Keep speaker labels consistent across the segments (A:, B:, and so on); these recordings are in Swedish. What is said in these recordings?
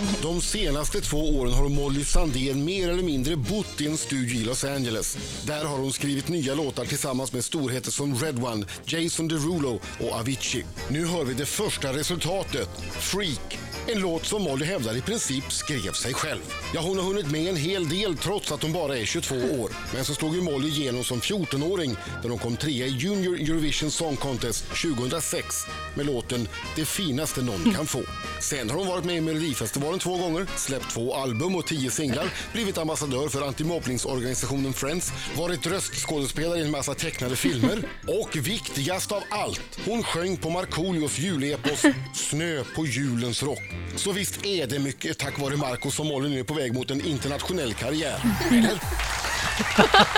A: De senaste två åren har Molly Sandén mer eller mindre bott i en studio i Los Angeles. Där har hon skrivit nya låtar tillsammans med storheter som Red One, Jason Derulo och Avicii. Nu hör vi det första resultatet, Freak. En låt som Molly hävdar i princip skrev sig själv. Ja, hon har hunnit med en hel del trots att hon bara är 22 år. Men så slog ju Molly igenom som 14-åring när hon kom trea i Junior Eurovision Song Contest 2006 med låten Det finaste någon kan få. Sen har hon varit med i Melodifestivalen två gånger, släppt två album och tio singlar, blivit ambassadör för antimobbningsorganisationen Friends, varit röstskådespelare i en massa tecknade filmer och viktigast av allt, hon sjöng på Markoolios julepos Snö på julens rock. Så visst är det mycket tack vare Marco som Molly nu är på väg mot en internationell karriär. Eller?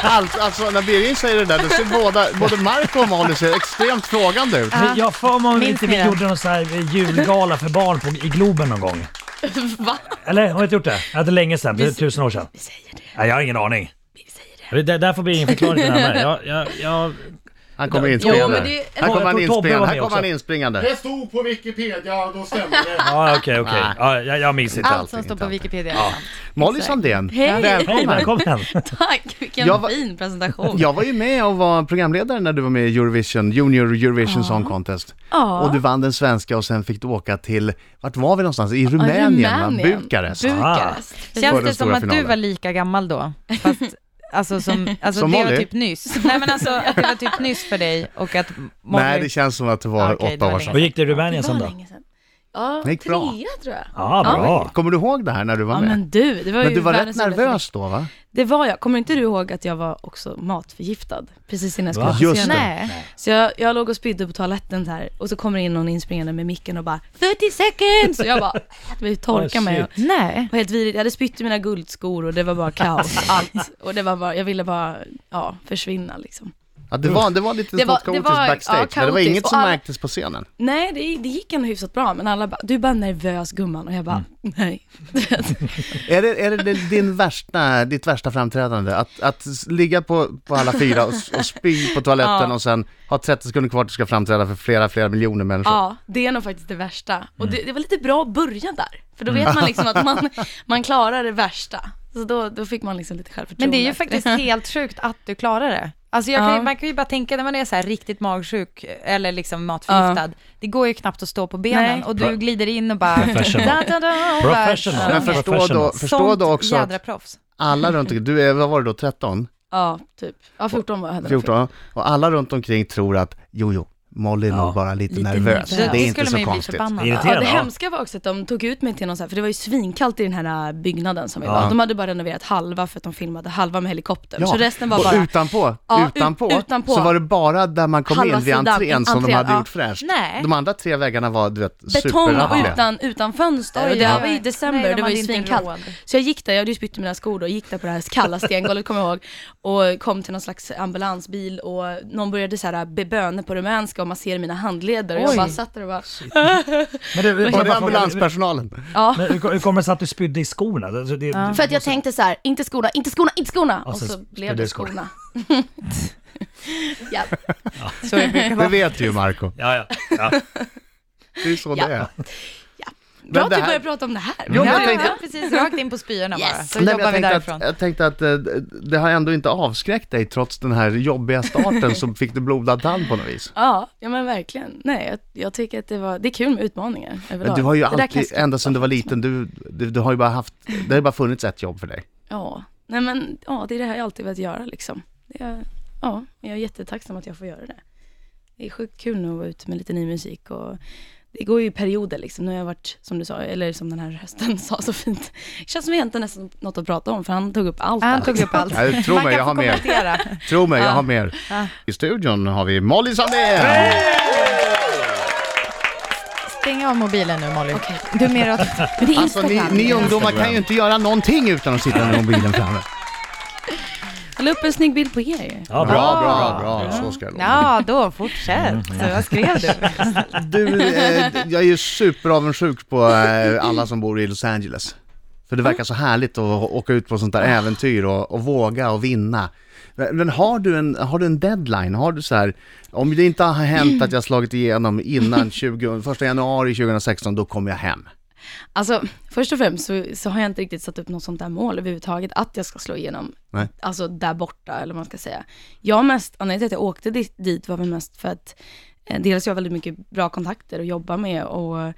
B: Alltså, alltså när Birgit säger det där, då ser båda, både Marco och Molly ser extremt frågande ut.
C: Men Jag har för mig om
D: Minns
C: inte
D: ni
C: vi
D: det?
C: gjorde någon sån här julgala för barn på, i Globen någon gång.
E: Va?
C: Eller har vi inte gjort det? Ja, det är länge sedan, det är
E: Vi-
C: tusen år sedan.
E: Vi säger det.
C: Nej, jag har ingen aning.
E: Vi säger det.
C: Det, där får bli ingen förklaring med. Jag, jag, jag,
B: Han kommer inspringande.
E: det-
B: Här kommer han inspringande. Här kommer han inspringande.
A: Det stod på Wikipedia, då stämmer det.
C: ja, okej, okej. Ja, jag, jag minns inte
D: Allt
C: allt.
D: som står på Wikipedia
C: Ja.
B: Molly. Sandén,
E: Hej.
B: Välkommen.
C: välkommen!
E: Tack, vilken
B: Jag var-
E: fin presentation.
B: Jag var ju med och var programledare när du var med i Eurovision, Junior Eurovision
E: Ja.
B: Song Contest.
E: Ja.
B: Och du vann den svenska och sen fick du åka till, vart var vi någonstans? I Rumänien?
E: Rumänien.
B: Bukarest.
E: Bukarest.
B: För
D: Känns det som att du
B: finalen.
D: var lika gammal då? Fast, alltså som, alltså
B: Som
D: det var typ nyss. Nej men alltså att det var typ nyss för dig och att Molly...
B: Nej, det känns som att det var
D: Okej, det
B: åtta
D: var
B: år sedan.
C: Vad gick det i Rumänien
E: Det
C: sen då?
E: Ja,
B: Det gick
E: trea
B: bra.
E: tror jag.
C: Ja, bra.
B: Kommer du ihåg det här när du var
E: Ja
B: med?
E: men du, det var
B: Men
E: ju
B: du var rätt
E: världens roligaste
B: nervös då va?
E: Det var jag. Kommer inte du ihåg att jag var också matförgiftad? Precis innan jag
C: Va?
E: skulle på
B: Just
E: scenen.
B: det.
D: Nej.
E: Så jag, jag låg och spydde på toaletten så här och så kommer in någon inspringande med micken och bara 30 seconds! Och jag bara, jag vill torka
C: Oh,
E: mig.
C: shit.
E: Och,
D: Nej.
E: och helt vidrigt. Jag hade spytt i mina guldskor och det var bara kaos. Allt. Och det var bara, jag ville bara, ja, försvinna liksom.
B: Ja, det var, det var lite
E: Det var-
B: kaotiskt
E: det var-
B: backstage,
E: ja,
B: men det var
E: kaotiskt.
B: inget som
E: alla-
B: märktes på scenen.
E: Nej, det, det gick ändå hyfsat bra, men alla bara, du är bara nervös gumman. Och jag bara, nej.
B: Är det, är det din värsta, ditt värsta framträdande? Att, att ligga på, på alla fyra och, och spy på toaletten
E: Ja.
B: och sen ha 30 sekunder kvar till du ska framträda för flera, flera miljoner människor?
E: Ja, det är nog faktiskt det värsta. Och det, det var lite bra att börja där. För då vet man liksom att man, man klarar det värsta. Så då, då fick man liksom lite
D: Men
E: självförtroende.
D: det är ju faktiskt helt sjukt att du klarar det. Alltså jag kan, ju-
E: Ja.
D: man kan ju bara tänka när man är så här riktigt magsjuk eller liksom matförgiftad. Det går ju knappt att stå på benen
E: Nej.
D: och du glider in och bara...
C: Professional.
D: Da, da, da, och bara-
C: Professional.
B: Men förstå då, förstå då också
D: jädra
B: att
D: proffs.
B: alla runt omkring, du är, vad var det då, 13?
E: Ja, typ. Ja, 14 var jag. hade
B: 14? Och alla runt omkring tror att, jo jo, Molly är
C: Ja.
B: nog bara lite,
E: Lite
B: nervös.
E: nervös.
B: Det är
D: det
B: inte så konstigt.
D: förbannad.
E: Ja, det
C: Ja.
E: hemska var också att de tog ut mig till någon så här, för det var ju svinkallt i den här äh, byggnaden som vi
C: Ja.
E: var. De hade bara renoverat halva för att de filmade halva med helikoptern. Så resten var
B: och
E: bara
B: utanpå,
E: Ja, ut-
B: utanpå,
E: utanpå.
B: så var det bara där man kom
E: Halva
B: in vid
E: sidan,
B: entrén som de
E: entrén,
B: hade
E: ja.
B: gjort fräscht.
D: Nej.
B: De andra tre väggarna var, du vet,
E: betong utan, utan fönster.
D: Oj,
E: det
D: ja.
E: var i
D: Nej,
E: december,
D: de
E: det var ju svinkallt. Så jag gick där, jag hade ju spytt i mina skor då, och gick där på det här kalla stengolvet, kommer jag ihåg. Och kom till någon slags ambulansbil och någon började så här be böner på rumänska och massera mina handleder. Och jag bara satt där och bara,
C: Men det,
B: Var det ambulanspersonalen?
E: ja.
C: Men hur kommer det sig att du spydde i skorna? Alltså, det,
D: Ja.
E: För att jag tänkte så här, inte skorna, inte skorna, inte skorna!
C: Och
E: Och
C: så
E: så blev det skorna. ja.
D: Så det
B: vet du ju Marco.
C: Ja, ja. ja.
B: Det är så
E: Ja.
B: det är.
E: Bra
B: Men
E: att vi börjar prata om det här.
B: Jo, men
D: Ja,
B: jag tänkte-
D: ja, precis. Rakt in på spyorna bara.
E: Yes.
D: Så
B: Nej, men
D: jobbar vi
B: jag,
D: därifrån.
B: tänkte att, jag tänkte att eh, det har ändå inte avskräckt dig trots den här jobbiga starten så fick du blodad tand på något vis.
E: Ja, ja men verkligen. Nej, jag, jag tycker att det var, det är kul med utmaningar
B: Men
E: överlag.
B: du har ju alltid, ända sedan du var liten, du, du, du har ju bara haft, det har bara funnits ett jobb för dig.
E: Ja, nej men ja, det är det här jag alltid velat göra liksom. Är, ja, jag är jättetacksam att jag får göra det. Det är sjukt kul nu att vara ute med lite ny musik och det går ju i perioder liksom. Nu har jag varit, som du sa, eller som den här rösten sa så fint. Det känns som vi inte nästan något att prata om för han tog upp allt.
D: Han tog upp allt.
B: Nej, tro mig, jag har mer. Tro mig, jag
D: Ja.
B: har mer. I studion har vi Molly Sandén!
D: Stäng av mobilen nu Molly.
E: Okej.
D: Du är mer åt...
E: Men det är
B: Alltså ni,
E: Instagram.
B: ni ungdomar kan ju inte göra någonting utan att sitta med mobilen framme.
E: Jag la upp en snygg bild på er ju.
C: ja,
B: Bra,
C: bra.
B: bra, bra, så ska det vara.
D: Ja, då fortsätt. Så vad skrev du?
B: Du, eh, jag är ju superavundsjuk på eh, alla som bor i Los Angeles. För det verkar så härligt att åka ut på sånt där äventyr och, och våga och vinna. Men men har du, en, har du en deadline? Har du så här, om det inte har hänt att jag slagit igenom innan 20, 1 januari 2016, då kommer jag hem.
E: Alltså, först och främst så, så har jag inte riktigt satt upp något sånt där mål överhuvudtaget, att jag ska slå igenom,
B: Nej.
E: alltså där borta, eller vad man ska säga. Jag mest, anledningen till att jag åkte dit, dit var väl mest för att eh, dels jag har väldigt mycket bra kontakter att jobba med och,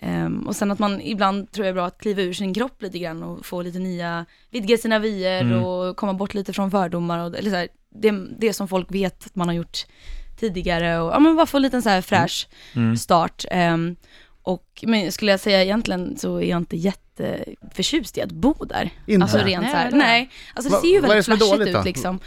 E: ehm, och sen att man ibland tror jag är bra att kliva ur sin kropp lite grann och få lite nya, vidga sina vyer
C: Mm.
E: och komma bort lite från fördomar och eller så här, det, det som folk vet att man har gjort tidigare och ja men bara få en liten så här fräsch
C: Mm.
E: start. Ehm, och, men skulle jag säga egentligen så är jag inte jätteförtjust i att bo där.
B: Inte?
E: Alltså rent
D: Nej,
E: så här, nej. Alltså det
B: Va-
E: ser ju
B: vad det
E: väldigt flashigt
B: dåligt då?
E: ut liksom.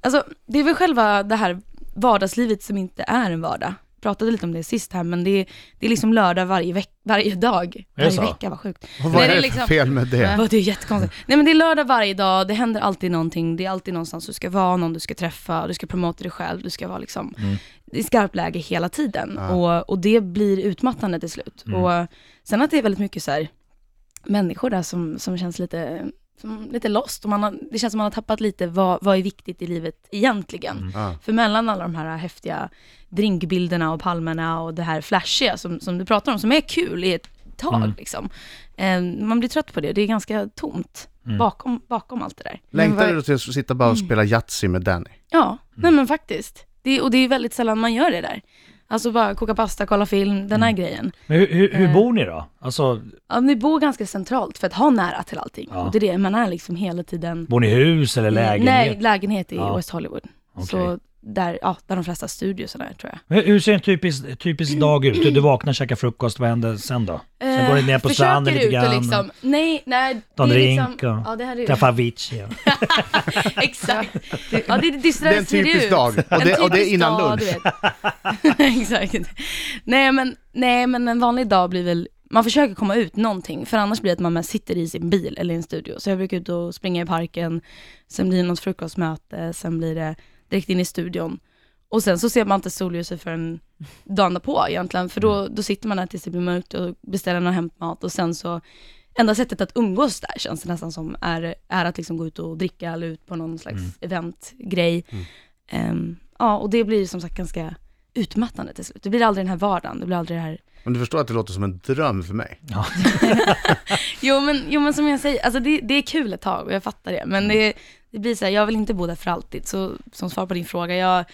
E: Alltså det är väl själva det här vardagslivet som inte är en vardag. Jag pratade lite om det sist här, men det är, det är liksom lördag varje, veck, varje dag. Varje
C: så?
E: vecka, vad sjukt.
B: Och vad
E: Nej,
B: är
E: det
B: för
E: liksom-
B: fel med det?
E: Ja, det är jättekonstigt. Nej men det är lördag varje dag, det händer alltid någonting, det är alltid någonstans du ska vara, någon du ska träffa, du ska promota dig själv, du ska vara liksom
C: Mm.
E: I skarpt läge hela tiden.
B: Ja.
E: Och, och det blir utmattande till slut.
C: Mm.
E: Och sen att det är väldigt mycket så här, människor där som, som känns lite, som, lite lost. Och man har, det känns som man har tappat lite vad, vad är viktigt i livet egentligen.
C: Mm.
E: För mellan alla de här häftiga drinkbilderna och palmerna och det här flashiga som, som du pratar om, som är kul i ett tag
C: Mm.
E: liksom. Eh, man blir trött på det, det är ganska tomt
C: Mm.
E: bakom, bakom allt det där.
B: Längtar du till att sitta bara och spela Yatzy med Danny?
E: Ja, nej men faktiskt. Det, och det är väldigt sällan man gör det där. Alltså bara koka pasta, kolla film, den här grejen.
C: Men hur, hur, hur
E: Eh.
C: bor ni då? Alltså,
E: Ja, ni bor ganska centralt för att ha nära till allting.
C: Ja.
E: Och det är det, man är liksom hela tiden...
C: bor ni i hus eller lägenhet?
E: Nej, lägenhet i
C: Ja.
E: West Hollywood.
C: Okej.
E: Så där, ja, där de flesta studiosarna är tror jag.
C: Hur ser en typisk, typisk dag ut? Du, du vaknar, käkar frukost, vad händer sen då? Sen går ni ner på
E: Eh,
C: stranden lite
E: ut och
C: grann,
E: Liksom, nej, nej.
C: ta en drink
E: liksom,
C: och
E: ja, det här är,
C: träffa Avicii. Ja.
E: Exakt. Ja, det, det, det,
B: Det är en typisk dag. Och det, och det är innan lunch.
E: lunch. Exakt. Nej men, nej men en vanlig dag blir väl, man försöker komma ut någonting, för annars blir det att man mest sitter i sin bil eller i en studio. Så jag brukar ut och springa i parken, sen blir det något frukostmöte, sen blir det direkt in i studion. Och sen så ser man inte solljuset förrän dagen därpå egentligen, för då, då sitter man där tills det blir mörkt och beställer någon hämtmat och sen så enda sättet att umgås där känns det nästan som är, är att liksom gå ut och dricka eller ut på någon slags eventgrej. Ehm, ja, och det blir som sagt ganska utmattande till slut. Det blir aldrig den här vardagen, det blir aldrig det här
B: Men du förstår att det låter som en dröm för mig.
E: Jo men, jo men som jag säger, alltså det, det är kul ett tag och jag fattar det. Men det, det blir så här, jag vill inte bo där för alltid. Så som svar på din fråga, jag,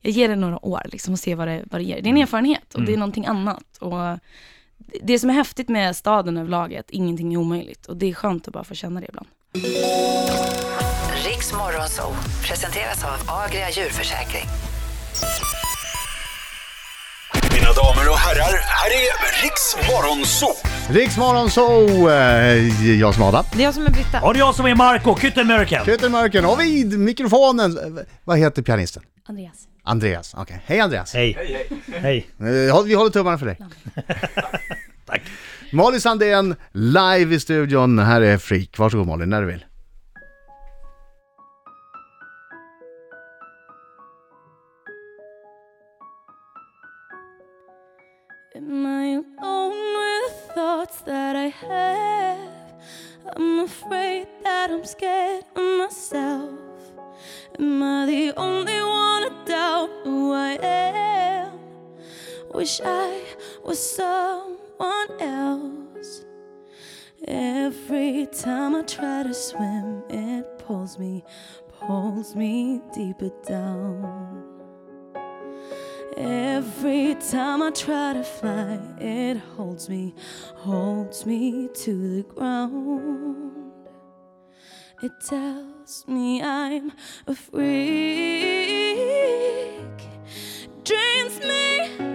E: jag ger det några år liksom och ser vad det, vad det ger. Det är en erfarenhet och det är någonting annat. Och det, det som är häftigt med staden överlag är att ingenting är omöjligt. Och det är skönt att bara få känna det ibland.
F: Riks Morgonzoo presenteras av Agria djurförsäkring.
G: Damer och herrar, här är Riks Morgonzoo!
B: Riksmorgon så, eh, jag som är Adam.
D: Det är jag som är Britta.
C: Och det är jag som är Marco.
B: Kyttelmörken och vid mikrofonen, eh, vad heter pianisten?
E: Andreas.
B: Andreas, okej. Hej Andreas.
C: Hej. Hej.
B: Eh, Vi håller tummarna för dig.
C: Tack.
B: Molly Sandén, live i studion. Här är Freak. Varsågod Molly, när du vill.
E: I have? I'm afraid that I'm scared of myself. Am I the only one to doubt who I am? Wish I was someone else. Every time I try to swim, it pulls me, pulls me deeper down. Every time I try to fly, it holds me, holds me to the ground. It tells me I'm a freak, drains me,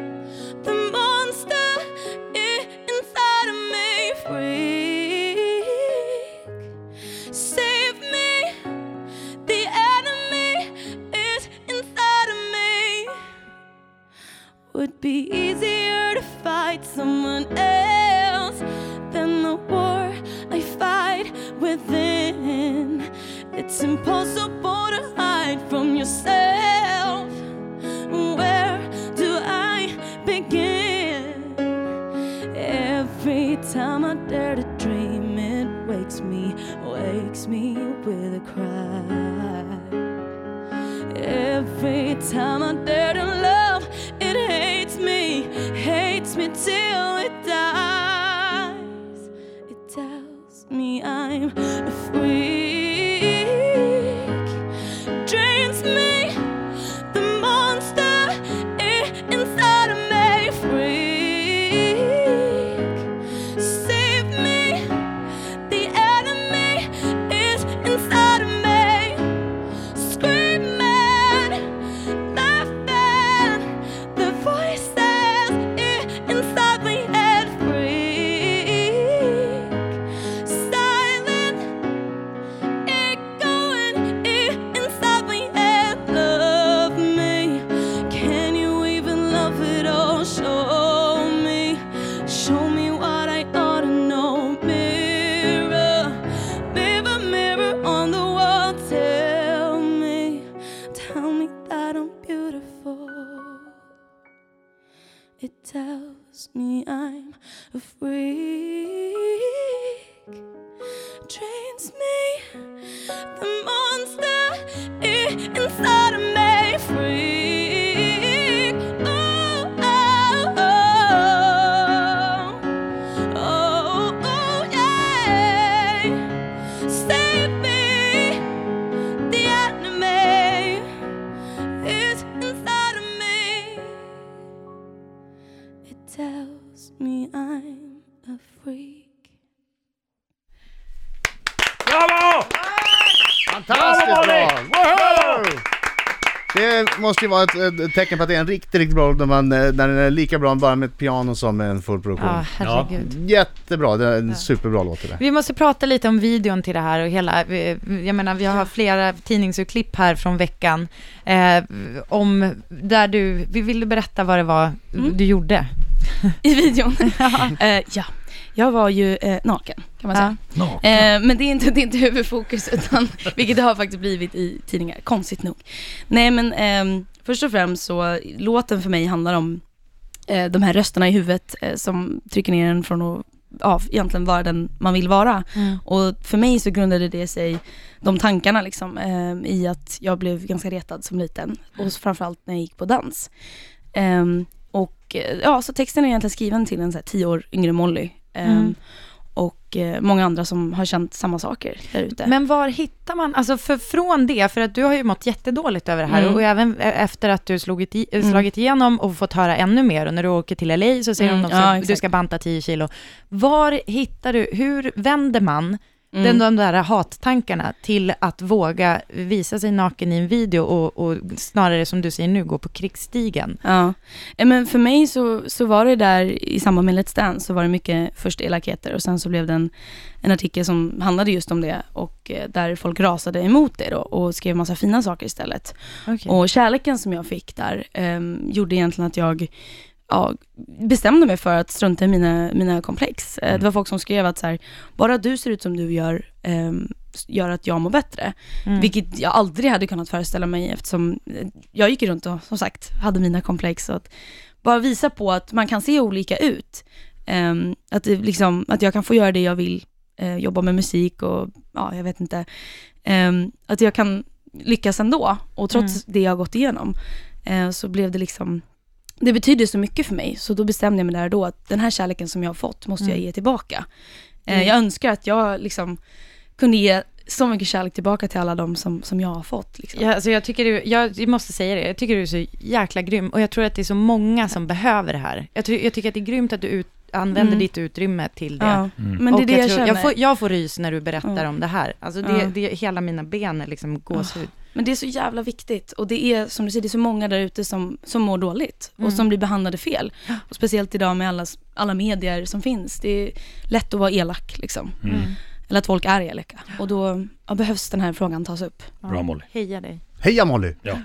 E: dare to dream, it wakes me, wakes me with a cry. Every time I dare to love, it hates me, hates me till it dies. It tells me I'm
B: måste ju vara ett, ett tecken på att det är en riktigt, riktigt bra låt när, man, eh, när den är lika bra bara med ett piano som med en full produktion.
D: Ja, herregud.
B: Jättebra, det är en superbra låt det.
D: Vi måste prata lite om videon till det här och hela, jag menar vi har flera tidningsurklipp här från veckan, eh, om, där du, vi ville berätta vad det var
E: Mm.
D: du gjorde.
E: I videon. Eh, ja, jag var ju eh, naken kan man säga.
C: No.
E: Eh, men det är, inte, det är inte huvudfokus, utan, vilket det har faktiskt blivit i tidningar, konstigt nog. Nej men ehm, först och främst så, låten för mig handlar om eh, de här rösterna i huvudet eh, som trycker ner en från att ja, egentligen vara den man vill vara. Och för mig så grundade det sig, de tankarna liksom, eh, i att jag blev ganska retad som liten. Och framförallt när jag gick på dans. Ehm, och eh, ja, så texten är egentligen skriven till en så här, tio år yngre Molly. Ehm,
D: Mm.
E: Och eh, många andra som har känt samma saker där ute.
D: Men var hittar man, alltså för från det, för att du har ju mått jättedåligt över det här
E: Mm.
D: och även e- efter att du slagit, i, eh, slagit igenom och fått höra ännu mer och när du åker till LA så säger
E: Mm,
D: de också
E: ja,
D: att du ska banta 10 kilo. Var hittar du, hur vänder man
E: Mm.
D: den, de där hattankarna till att våga visa sig naken i en video och, och snarare som du säger nu gå på krigsstigen?
E: Ja, Eh, men för mig så, så var det där i samband med Let's Dance så var det mycket först elakheter och sen så blev det en, en artikel som handlade just om det och eh, där folk rasade emot det då och skrev massa fina saker istället.
D: Okay.
E: Och kärleken som jag fick där ehm, gjorde egentligen att jag ja, bestämde mig för att strunta i mina, mina komplex. Eh, Det var folk som skrev att så här, bara du ser ut som du gör, ehm, gör att jag mår bättre.
D: Mm.
E: Vilket jag aldrig hade kunnat föreställa mig eftersom eh, jag gick runt och som sagt hade mina komplex. Så att bara visa på att man kan se olika ut. Ehm, att, liksom, att jag kan få göra det jag vill, eh, jobba med musik och ja, jag vet inte. Ehm, att jag kan lyckas ändå och trots det jag har gått igenom eh, så blev det liksom det betyder så mycket för mig, så då bestämde jag mig där och då att den här kärleken som jag har fått måste jag
D: Mm.
E: ge tillbaka. Eh,
D: Mm.
E: Jag önskar att jag liksom kunde ge så mycket kärlek tillbaka till alla de som, som jag har fått. Liksom.
D: Ja, alltså jag, tycker du, jag måste säga det, jag tycker du är så jäkla grym och jag tror att det är så många som behöver det här. Jag, ty, jag tycker att det är grymt att du ut, använder
E: Mm.
D: ditt utrymme till det.
E: Ja,
C: Mm.
E: men det är det jag,
D: tror,
E: känner.
D: jag, får, jag får rys när du berättar
E: Ja.
D: om det här. Alltså det,
E: Ja.
D: det, hela mina ben är liksom gåshud.
E: Men det är så jävla viktigt och det är som du säger, det är så många där ute som, som mår dåligt och
D: Mm.
E: som blir behandlade fel. Och speciellt idag med alla, alla medier som finns. Det är lätt att vara elak liksom.
C: Mm.
E: Eller att folk är elaka. Och då ja, behövs den här frågan tas upp.
C: Bra Molly.
D: Heja dig.
B: Heja Molly!
C: Ja.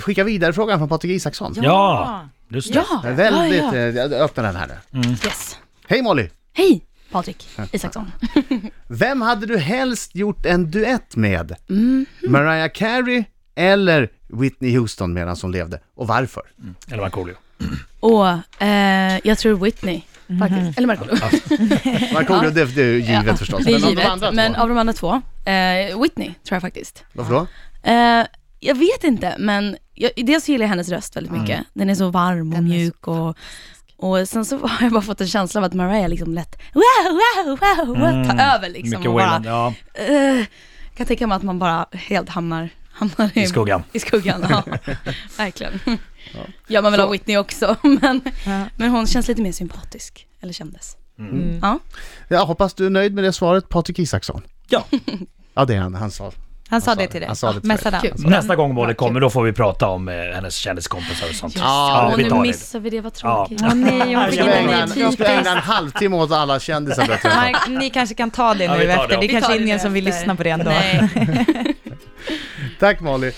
B: Skicka vidare frågan från Patrik Isaksson.
C: Ja, just det.
E: Ja,
B: Väldigt,
E: ja, ja.
B: eh, jag öppnar den här nu.
E: Yes.
B: Hej Molly!
E: Hej Patrik Isaksson.
B: Vem hade du helst gjort en duett med?
E: Mm.
B: Mariah Carey eller Whitney Houston medan hon levde? Och varför?
C: Eller Markoolio.
E: Och eh, jag tror Whitney faktiskt. Eller Markoolio.
B: Markoolio, det, det är givet
E: Ja,
B: förstås.
E: Det är
B: men av de
E: givet.
B: andra
E: men
B: två?
E: av de andra två. Eh, Whitney tror jag faktiskt.
B: Varför då?
E: Eh, jag vet inte, men jag, dels gillar jag hennes röst väldigt mycket. Den är så varm och mjuk och, Och sen så har jag bara fått en känsla av att Mariah liksom lätt wow, wow, wow, wow, ta över liksom.
C: Mycket Wayland, ja.
E: eh, kan tänka mig att man bara helt hamnar, hamnar
C: I skuggan.
E: I skuggan, ja. Verkligen. Gör man väl av Whitney också, men,
D: Ja.
E: men hon känns lite mer sympatisk, eller kändes.
D: Mm.
E: Ja.
B: Jag hoppas du är nöjd med det svaret, Patrik Isaksson.
C: Ja.
B: Ja, det är han. Han sa.
D: Han sa
B: sa
D: det
B: det.
D: till dig?
B: Han sa det till
D: Messade han?
E: Kul.
C: Nästa gång Molly
E: Ja,
C: kommer då får vi prata om eh, hennes kändiskompisar och sånt.
B: Ja,
E: och
C: vi
E: nu
C: tar det.
E: missar vi det, vad tråkigt.
D: Åh nej, jag fick
B: Jag ska
D: inte
B: ägna, jag en
D: typiskt.
B: halvtimme åt alla kändisar jag träffat.
D: Nej, Ni kanske kan ta det
C: Ja,
D: nu
C: vi tar
D: efter.
C: det.
D: Det
E: Vi
D: är kanske
E: det
D: ingen
E: nu
D: som vill
E: efter.
D: lyssna på det ändå.
E: Nej.
B: Tack Molly.